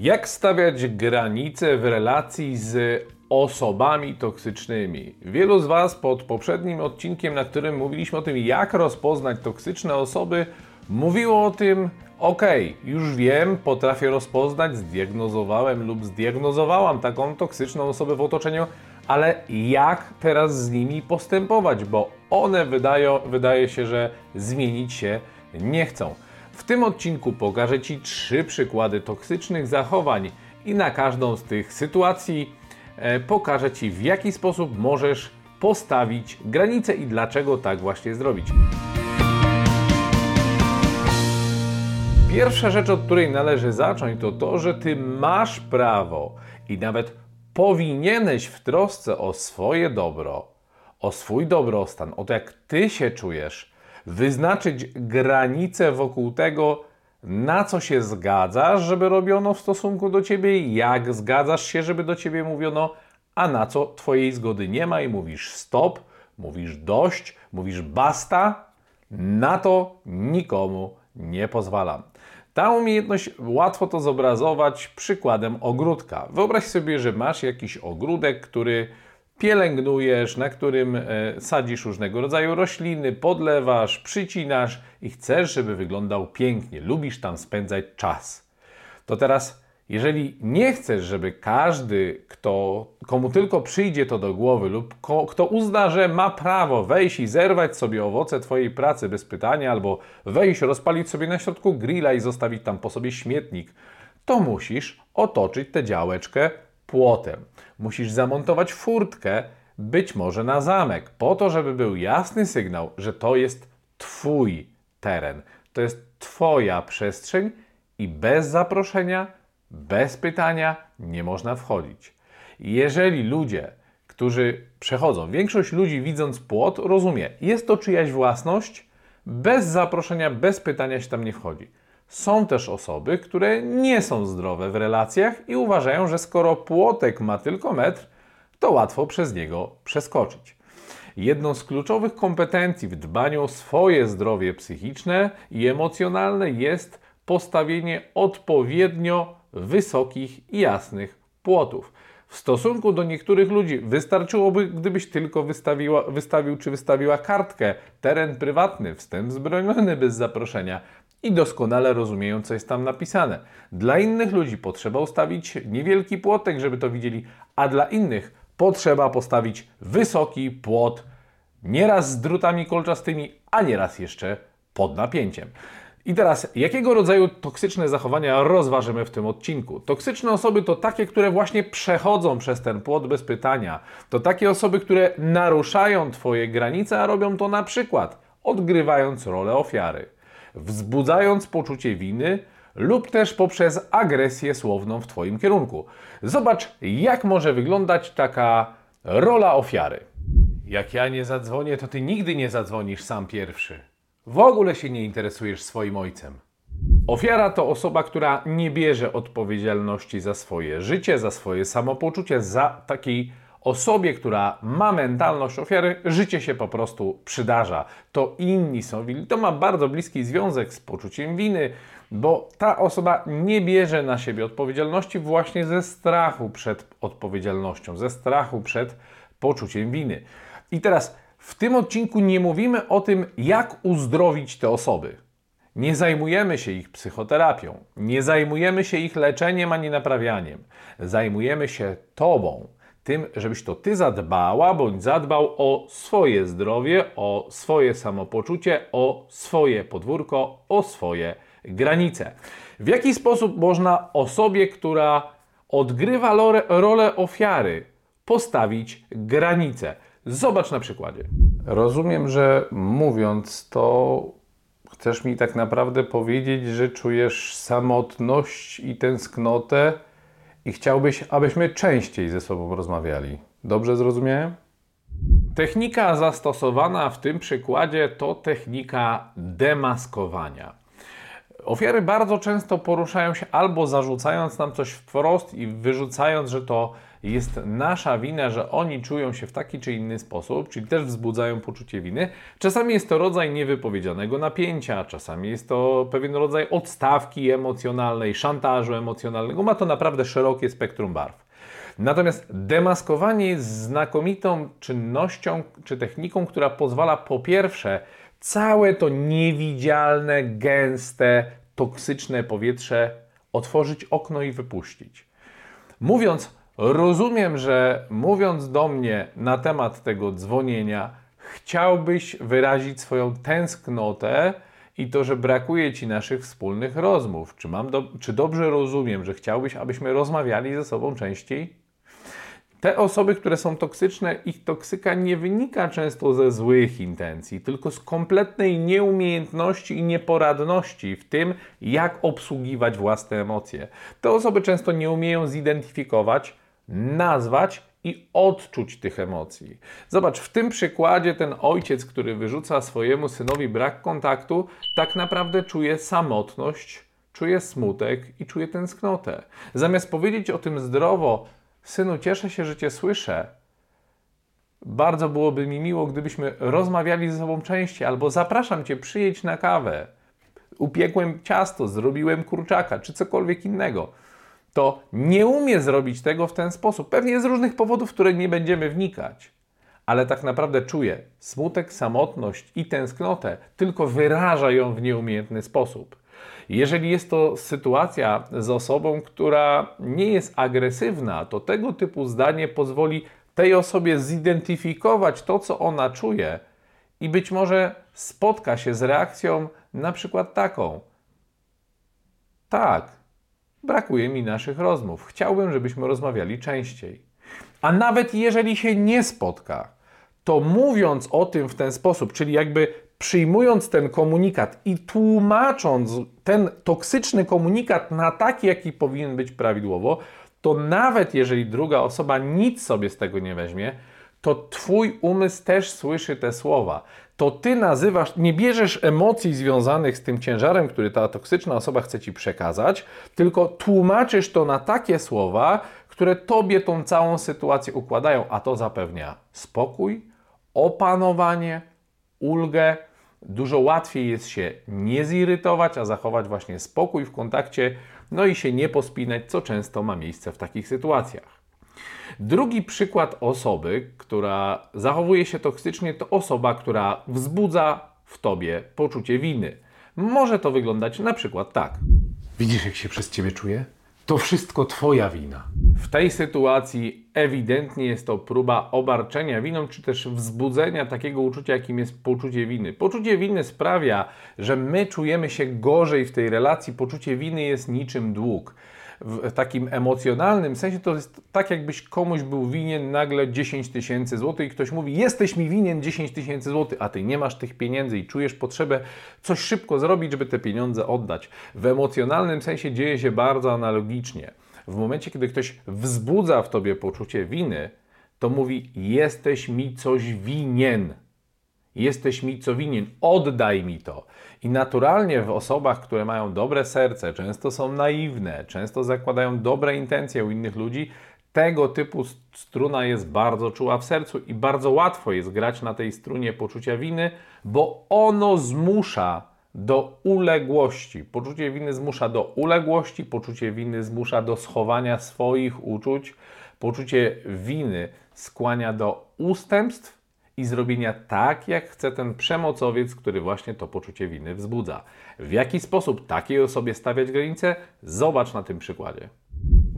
Jak stawiać granice w relacji z osobami toksycznymi? Wielu z Was pod poprzednim odcinkiem, na którym mówiliśmy o tym, jak rozpoznać toksyczne osoby, mówiło o tym, ok, już wiem, potrafię rozpoznać, zdiagnozowałem lub zdiagnozowałam taką toksyczną osobę w otoczeniu, ale jak teraz z nimi postępować, bo one wydają, wydaje się, że zmienić się nie chcą. W tym odcinku pokażę Ci trzy przykłady toksycznych zachowań i na każdą z tych sytuacji e, pokażę Ci w jaki sposób możesz postawić granicę i dlaczego tak właśnie zrobić. Pierwsza rzecz, od której należy zacząć, to to, że Ty masz prawo i nawet powinieneś w trosce o swoje dobro, o swój dobrostan, o to jak Ty się czujesz, wyznaczyć granice wokół tego, na co się zgadzasz, żeby robiono w stosunku do ciebie, jak zgadzasz się, żeby do ciebie mówiono, a na co twojej zgody nie ma i mówisz stop, mówisz dość, mówisz basta, na to nikomu nie pozwalam. Ta umiejętność łatwo to zobrazować przykładem ogródka. Wyobraź sobie, że masz jakiś ogródek, który pielęgnujesz, na którym e, sadzisz różnego rodzaju rośliny, podlewasz, przycinasz i chcesz, żeby wyglądał pięknie, lubisz tam spędzać czas. To teraz, jeżeli nie chcesz, żeby każdy, kto, komu tylko przyjdzie to do głowy lub ko, kto uzna, że ma prawo wejść i zerwać sobie owoce Twojej pracy bez pytania, albo wejść, rozpalić sobie na środku grilla i zostawić tam po sobie śmietnik, to musisz otoczyć tę działeczkę płotem. Musisz zamontować furtkę, być może na zamek, po to, żeby był jasny sygnał, że to jest Twój teren, to jest Twoja przestrzeń i bez zaproszenia, bez pytania nie można wchodzić. Jeżeli ludzie, którzy przechodzą, większość ludzi widząc płot, rozumie, jest to czyjaś własność, bez zaproszenia, bez pytania się tam nie wchodzi. Są też osoby, które nie są zdrowe w relacjach i uważają, że skoro płotek ma tylko metr, to łatwo przez niego przeskoczyć. Jedną z kluczowych kompetencji w dbaniu o swoje zdrowie psychiczne i emocjonalne jest postawienie odpowiednio wysokich i jasnych płotów. W stosunku do niektórych ludzi wystarczyłoby, gdybyś tylko wystawiła, wystawił czy wystawiła kartkę, teren prywatny, wstęp zbrojony bez zaproszenia i doskonale rozumieją, co jest tam napisane. Dla innych ludzi potrzeba ustawić niewielki płotek, żeby to widzieli, a dla innych potrzeba postawić wysoki płot, nieraz z drutami kolczastymi, a nieraz jeszcze pod napięciem. I teraz, jakiego rodzaju toksyczne zachowania rozważymy w tym odcinku? Toksyczne osoby to takie, które właśnie przechodzą przez ten płot bez pytania. To takie osoby, które naruszają Twoje granice, a robią to na przykład odgrywając rolę ofiary wzbudzając poczucie winy lub też poprzez agresję słowną w Twoim kierunku. Zobacz, jak może wyglądać taka rola ofiary. Jak ja nie zadzwonię, to Ty nigdy nie zadzwonisz sam pierwszy. W ogóle się nie interesujesz swoim ojcem. Ofiara to osoba, która nie bierze odpowiedzialności za swoje życie, za swoje samopoczucie, za taki osobie, która ma mentalność ofiary, życie się po prostu przydarza. To inni są winni. To ma bardzo bliski związek z poczuciem winy, bo ta osoba nie bierze na siebie odpowiedzialności właśnie ze strachu przed odpowiedzialnością, ze strachu przed poczuciem winy. I teraz w tym odcinku nie mówimy o tym, jak uzdrowić te osoby. Nie zajmujemy się ich psychoterapią, nie zajmujemy się ich leczeniem ani naprawianiem. Zajmujemy się Tobą tym, żebyś to ty zadbała bądź zadbał o swoje zdrowie, o swoje samopoczucie, o swoje podwórko, o swoje granice. W jaki sposób można osobie, która odgrywa rolę ofiary, postawić granice? Zobacz na przykładzie. Rozumiem, że mówiąc to, chcesz mi tak naprawdę powiedzieć, że czujesz samotność i tęsknotę i chciałbyś, abyśmy częściej ze sobą rozmawiali. Dobrze zrozumiałem? Technika zastosowana w tym przykładzie to technika demaskowania. Ofiary bardzo często poruszają się albo zarzucając nam coś wprost i wyrzucając, że to jest nasza wina, że oni czują się w taki czy inny sposób, czyli też wzbudzają poczucie winy. Czasami jest to rodzaj niewypowiedzianego napięcia, czasami jest to pewien rodzaj odstawki emocjonalnej, szantażu emocjonalnego. Ma to naprawdę szerokie spektrum barw. Natomiast demaskowanie jest znakomitą czynnością czy techniką, która pozwala po pierwsze całe to niewidzialne, gęste, toksyczne powietrze otworzyć okno i wypuścić. Mówiąc, rozumiem, że mówiąc do mnie na temat tego dzwonienia, chciałbyś wyrazić swoją tęsknotę i to, że brakuje ci naszych wspólnych rozmów. Czy, mam do, czy dobrze rozumiem, że chciałbyś, abyśmy rozmawiali ze sobą częściej? Te osoby, które są toksyczne, ich toksyka nie wynika często ze złych intencji, tylko z kompletnej nieumiejętności i nieporadności w tym, jak obsługiwać własne emocje. Te osoby często nie umieją zidentyfikować, nazwać i odczuć tych emocji. Zobacz, w tym przykładzie ten ojciec, który wyrzuca swojemu synowi brak kontaktu, tak naprawdę czuje samotność, czuje smutek i czuje tęsknotę. Zamiast powiedzieć o tym zdrowo, Synu, cieszę się, że Cię słyszę. Bardzo byłoby mi miło, gdybyśmy rozmawiali ze sobą częściej, albo zapraszam Cię, przyjedź na kawę. Upiekłem ciasto, zrobiłem kurczaka, czy cokolwiek innego. To nie umie zrobić tego w ten sposób. Pewnie z różnych powodów, w które nie będziemy wnikać. Ale tak naprawdę czuje smutek, samotność i tęsknotę, tylko wyraża ją w nieumiejętny sposób. Jeżeli jest to sytuacja z osobą, która nie jest agresywna, to tego typu zdanie pozwoli tej osobie zidentyfikować to, co ona czuje i być może spotka się z reakcją na przykład taką: Tak, brakuje mi naszych rozmów. Chciałbym, żebyśmy rozmawiali częściej. A nawet jeżeli się nie spotka, to mówiąc o tym w ten sposób, czyli jakby przyjmując ten komunikat i tłumacząc ten toksyczny komunikat na taki, jaki powinien być prawidłowo, to nawet jeżeli druga osoba nic sobie z tego nie weźmie, to Twój umysł też słyszy te słowa. To Ty nazywasz, nie bierzesz emocji związanych z tym ciężarem, który ta toksyczna osoba chce Ci przekazać, tylko tłumaczysz to na takie słowa, które Tobie tą całą sytuację układają, a to zapewnia spokój, opanowanie, ulgę, Dużo łatwiej jest się nie zirytować, a zachować właśnie spokój w kontakcie, no i się nie pospinać, co często ma miejsce w takich sytuacjach. Drugi przykład osoby, która zachowuje się toksycznie, to osoba, która wzbudza w tobie poczucie winy. Może to wyglądać na przykład tak. Widzisz, jak się przez ciebie czuję? To wszystko twoja wina. W tej sytuacji ewidentnie jest to próba obarczenia winą, czy też wzbudzenia takiego uczucia, jakim jest poczucie winy. Poczucie winy sprawia, że my czujemy się gorzej w tej relacji. Poczucie winy jest niczym dług. W takim emocjonalnym sensie to jest tak, jakbyś komuś był winien nagle 10 tysięcy złotych i ktoś mówi: Jesteś mi winien 10 tysięcy złotych, a ty nie masz tych pieniędzy i czujesz potrzebę coś szybko zrobić, żeby te pieniądze oddać. W emocjonalnym sensie dzieje się bardzo analogicznie w momencie, kiedy ktoś wzbudza w tobie poczucie winy, to mówi: Jesteś mi coś winien. Jesteś mi co winien, oddaj mi to. I naturalnie w osobach, które mają dobre serce, często są naiwne, często zakładają dobre intencje u innych ludzi, tego typu struna jest bardzo czuła w sercu i bardzo łatwo jest grać na tej strunie poczucia winy, bo ono zmusza do uległości. Poczucie winy zmusza do uległości, poczucie winy zmusza do schowania swoich uczuć, poczucie winy skłania do ustępstw i zrobienia tak, jak chce ten przemocowiec, który właśnie to poczucie winy wzbudza. W jaki sposób takiej osobie stawiać granice? Zobacz na tym przykładzie.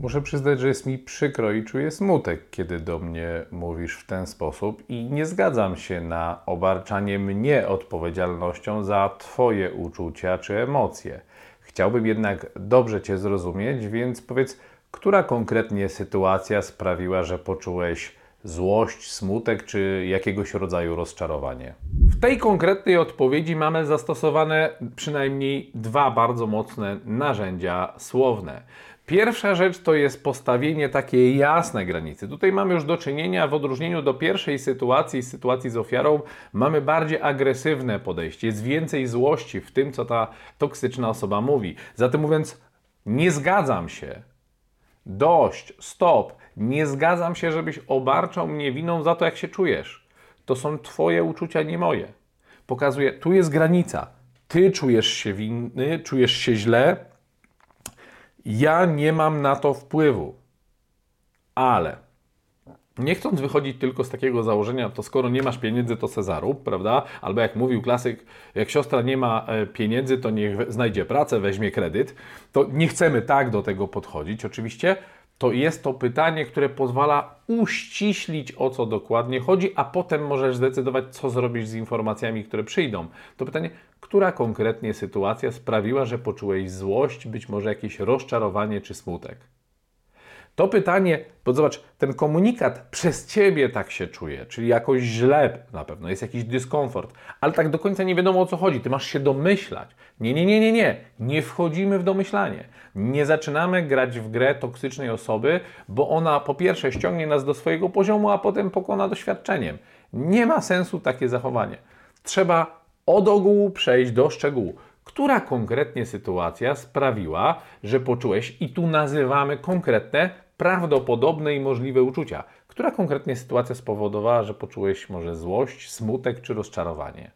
Muszę przyznać, że jest mi przykro i czuję smutek, kiedy do mnie mówisz w ten sposób, i nie zgadzam się na obarczanie mnie odpowiedzialnością za Twoje uczucia czy emocje. Chciałbym jednak dobrze Cię zrozumieć, więc powiedz, która konkretnie sytuacja sprawiła, że poczułeś złość, smutek czy jakiegoś rodzaju rozczarowanie? W tej konkretnej odpowiedzi mamy zastosowane przynajmniej dwa bardzo mocne narzędzia słowne. Pierwsza rzecz to jest postawienie takiej jasnej granicy. Tutaj mamy już do czynienia, w odróżnieniu do pierwszej sytuacji, sytuacji z ofiarą, mamy bardziej agresywne podejście. Jest więcej złości w tym, co ta toksyczna osoba mówi. Zatem mówiąc, nie zgadzam się, Dość, stop. Nie zgadzam się, żebyś obarczał mnie winą za to, jak się czujesz. To są Twoje uczucia, nie moje. Pokazuje, tu jest granica. Ty czujesz się winny, czujesz się źle. Ja nie mam na to wpływu. Ale nie chcąc wychodzić tylko z takiego założenia, to skoro nie masz pieniędzy, to Cezarub, prawda? Albo jak mówił klasyk, jak siostra nie ma e, pieniędzy, to niech znajdzie pracę, weźmie kredyt. To nie chcemy tak do tego podchodzić, oczywiście. To jest to pytanie, które pozwala uściślić o co dokładnie chodzi, a potem możesz zdecydować, co zrobisz z informacjami, które przyjdą. To pytanie, która konkretnie sytuacja sprawiła, że poczułeś złość, być może jakieś rozczarowanie czy smutek? To pytanie, bo zobacz, ten komunikat przez ciebie tak się czuje, czyli jakoś źle na pewno, jest jakiś dyskomfort, ale tak do końca nie wiadomo o co chodzi. Ty masz się domyślać. Nie, nie, nie, nie, nie. Nie wchodzimy w domyślanie. Nie zaczynamy grać w grę toksycznej osoby, bo ona po pierwsze ściągnie nas do swojego poziomu, a potem pokona doświadczeniem. Nie ma sensu takie zachowanie. Trzeba od ogółu przejść do szczegółu która konkretnie sytuacja sprawiła, że poczułeś, i tu nazywamy konkretne prawdopodobne i możliwe uczucia. Która konkretnie sytuacja spowodowała, że poczułeś może złość, smutek czy rozczarowanie?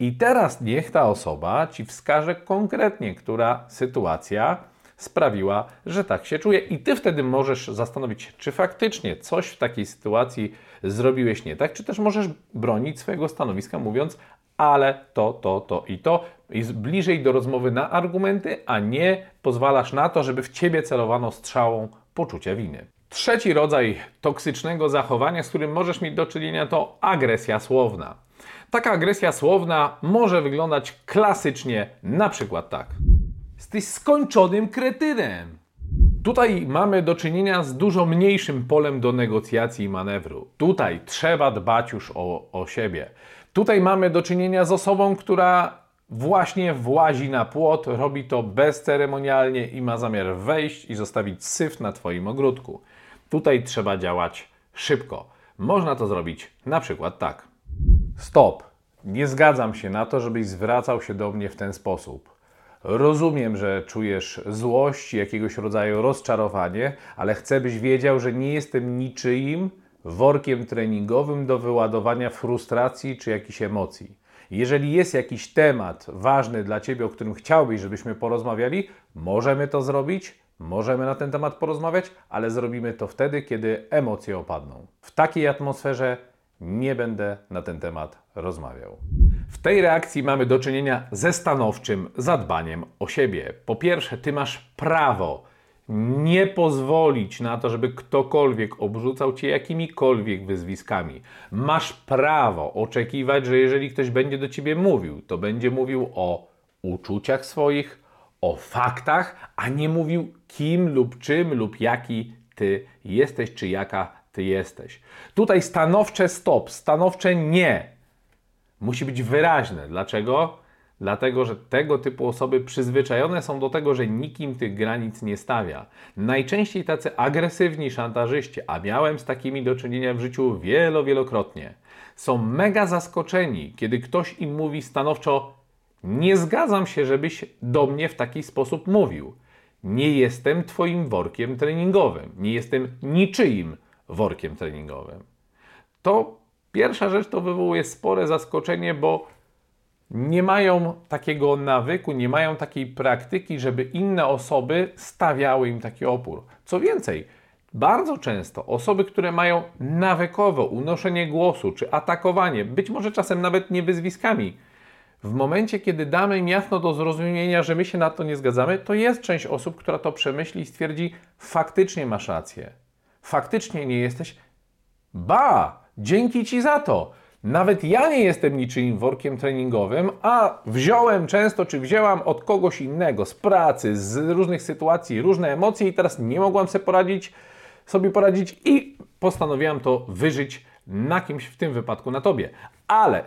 I teraz niech ta osoba ci wskaże konkretnie, która sytuacja sprawiła, że tak się czuje, i ty wtedy możesz zastanowić się, czy faktycznie coś w takiej sytuacji zrobiłeś nie tak, czy też możesz bronić swojego stanowiska, mówiąc, ale to, to, to i to. Jest bliżej do rozmowy na argumenty, a nie pozwalasz na to, żeby w ciebie celowano strzałą poczucia winy. Trzeci rodzaj toksycznego zachowania, z którym możesz mieć do czynienia, to agresja słowna. Taka agresja słowna może wyglądać klasycznie na przykład tak. Jesteś skończonym kretynem. Tutaj mamy do czynienia z dużo mniejszym polem do negocjacji i manewru. Tutaj trzeba dbać już o, o siebie. Tutaj mamy do czynienia z osobą, która właśnie włazi na płot, robi to bezceremonialnie i ma zamiar wejść i zostawić syf na Twoim ogródku. Tutaj trzeba działać szybko. Można to zrobić na przykład tak. Stop. Nie zgadzam się na to, żebyś zwracał się do mnie w ten sposób. Rozumiem, że czujesz złość, jakiegoś rodzaju rozczarowanie, ale chcę, byś wiedział, że nie jestem niczyim workiem treningowym do wyładowania frustracji czy jakichś emocji. Jeżeli jest jakiś temat ważny dla Ciebie, o którym chciałbyś, żebyśmy porozmawiali, możemy to zrobić, możemy na ten temat porozmawiać, ale zrobimy to wtedy, kiedy emocje opadną. W takiej atmosferze nie będę na ten temat rozmawiał. W tej reakcji mamy do czynienia ze stanowczym zadbaniem o siebie. Po pierwsze, Ty masz prawo nie pozwolić na to, żeby ktokolwiek obrzucał cię jakimikolwiek wyzwiskami. Masz prawo oczekiwać, że jeżeli ktoś będzie do ciebie mówił, to będzie mówił o uczuciach swoich, o faktach, a nie mówił kim lub czym lub jaki ty jesteś, czy jaka ty jesteś. Tutaj stanowcze stop, stanowcze nie musi być wyraźne. Dlaczego? Dlatego, że tego typu osoby przyzwyczajone są do tego, że nikim tych granic nie stawia. Najczęściej tacy agresywni szantażyści, a miałem z takimi do czynienia w życiu wielo, wielokrotnie, są mega zaskoczeni, kiedy ktoś im mówi stanowczo: Nie zgadzam się, żebyś do mnie w taki sposób mówił. Nie jestem Twoim workiem treningowym, nie jestem niczyim workiem treningowym. To pierwsza rzecz to wywołuje spore zaskoczenie, bo nie mają takiego nawyku, nie mają takiej praktyki, żeby inne osoby stawiały im taki opór. Co więcej, bardzo często osoby, które mają nawykowo unoszenie głosu czy atakowanie, być może czasem nawet nie wyzwiskami, w momencie, kiedy damy im jasno do zrozumienia, że my się na to nie zgadzamy, to jest część osób, która to przemyśli i stwierdzi: faktycznie masz rację, faktycznie nie jesteś. Ba, dzięki ci za to. Nawet ja nie jestem niczym workiem treningowym, a wziąłem często, czy wzięłam od kogoś innego, z pracy, z różnych sytuacji, różne emocje i teraz nie mogłam sobie poradzić, sobie poradzić i postanowiłam to wyżyć na kimś, w tym wypadku na tobie. Ale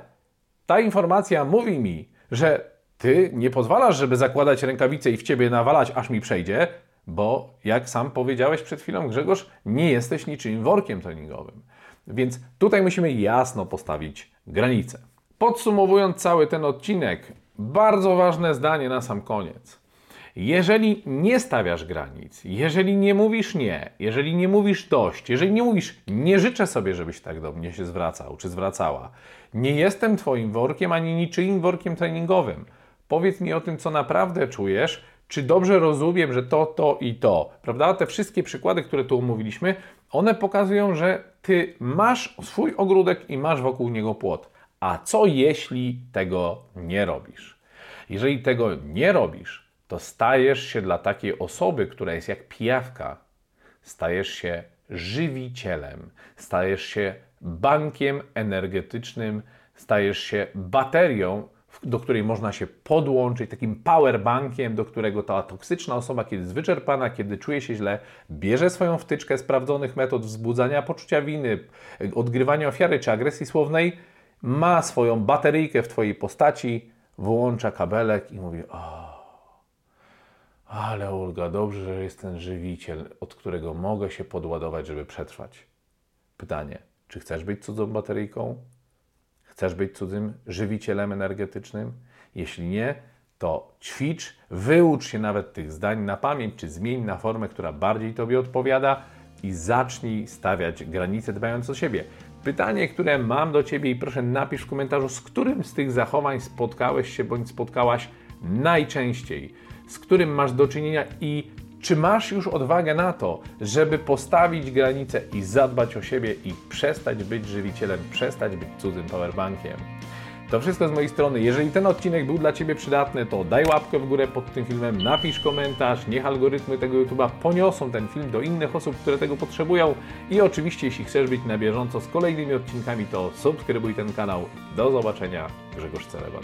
ta informacja mówi mi, że ty nie pozwalasz, żeby zakładać rękawice i w ciebie nawalać, aż mi przejdzie, bo jak sam powiedziałeś przed chwilą, Grzegorz, nie jesteś niczym workiem treningowym. Więc tutaj musimy jasno postawić granice. Podsumowując cały ten odcinek, bardzo ważne zdanie na sam koniec. Jeżeli nie stawiasz granic, jeżeli nie mówisz nie, jeżeli nie mówisz dość, jeżeli nie mówisz nie życzę sobie, żebyś tak do mnie się zwracał czy zwracała, nie jestem Twoim workiem ani niczyim workiem treningowym. Powiedz mi o tym, co naprawdę czujesz, czy dobrze rozumiem, że to, to i to. Prawda? Te wszystkie przykłady, które tu omówiliśmy, one pokazują, że Ty masz swój ogródek i masz wokół niego płot. A co jeśli tego nie robisz? Jeżeli tego nie robisz, to stajesz się dla takiej osoby, która jest jak pijawka, stajesz się żywicielem, stajesz się bankiem energetycznym, stajesz się baterią, do której można się podłączyć, takim powerbankiem, do którego ta toksyczna osoba, kiedy jest wyczerpana, kiedy czuje się źle, bierze swoją wtyczkę sprawdzonych metod wzbudzania poczucia winy, odgrywania ofiary czy agresji słownej, ma swoją bateryjkę w Twojej postaci, włącza kabelek i mówi: O, ale Olga, dobrze, że jest ten żywiciel, od którego mogę się podładować, żeby przetrwać. Pytanie: czy chcesz być cudzą bateryjką? Chcesz być cudzym żywicielem energetycznym? Jeśli nie, to ćwicz, wyucz się nawet tych zdań na pamięć, czy zmień na formę, która bardziej Tobie odpowiada i zacznij stawiać granice, dbając o siebie. Pytanie, które mam do Ciebie i proszę napisz w komentarzu, z którym z tych zachowań spotkałeś się bądź spotkałaś najczęściej, z którym masz do czynienia i czy masz już odwagę na to, żeby postawić granice i zadbać o siebie i przestać być żywicielem, przestać być cudzym powerbankiem? To wszystko z mojej strony. Jeżeli ten odcinek był dla Ciebie przydatny, to daj łapkę w górę pod tym filmem, napisz komentarz, niech algorytmy tego YouTube'a poniosą ten film do innych osób, które tego potrzebują. I oczywiście, jeśli chcesz być na bieżąco z kolejnymi odcinkami, to subskrybuj ten kanał. Do zobaczenia, Grzegorz Celeban.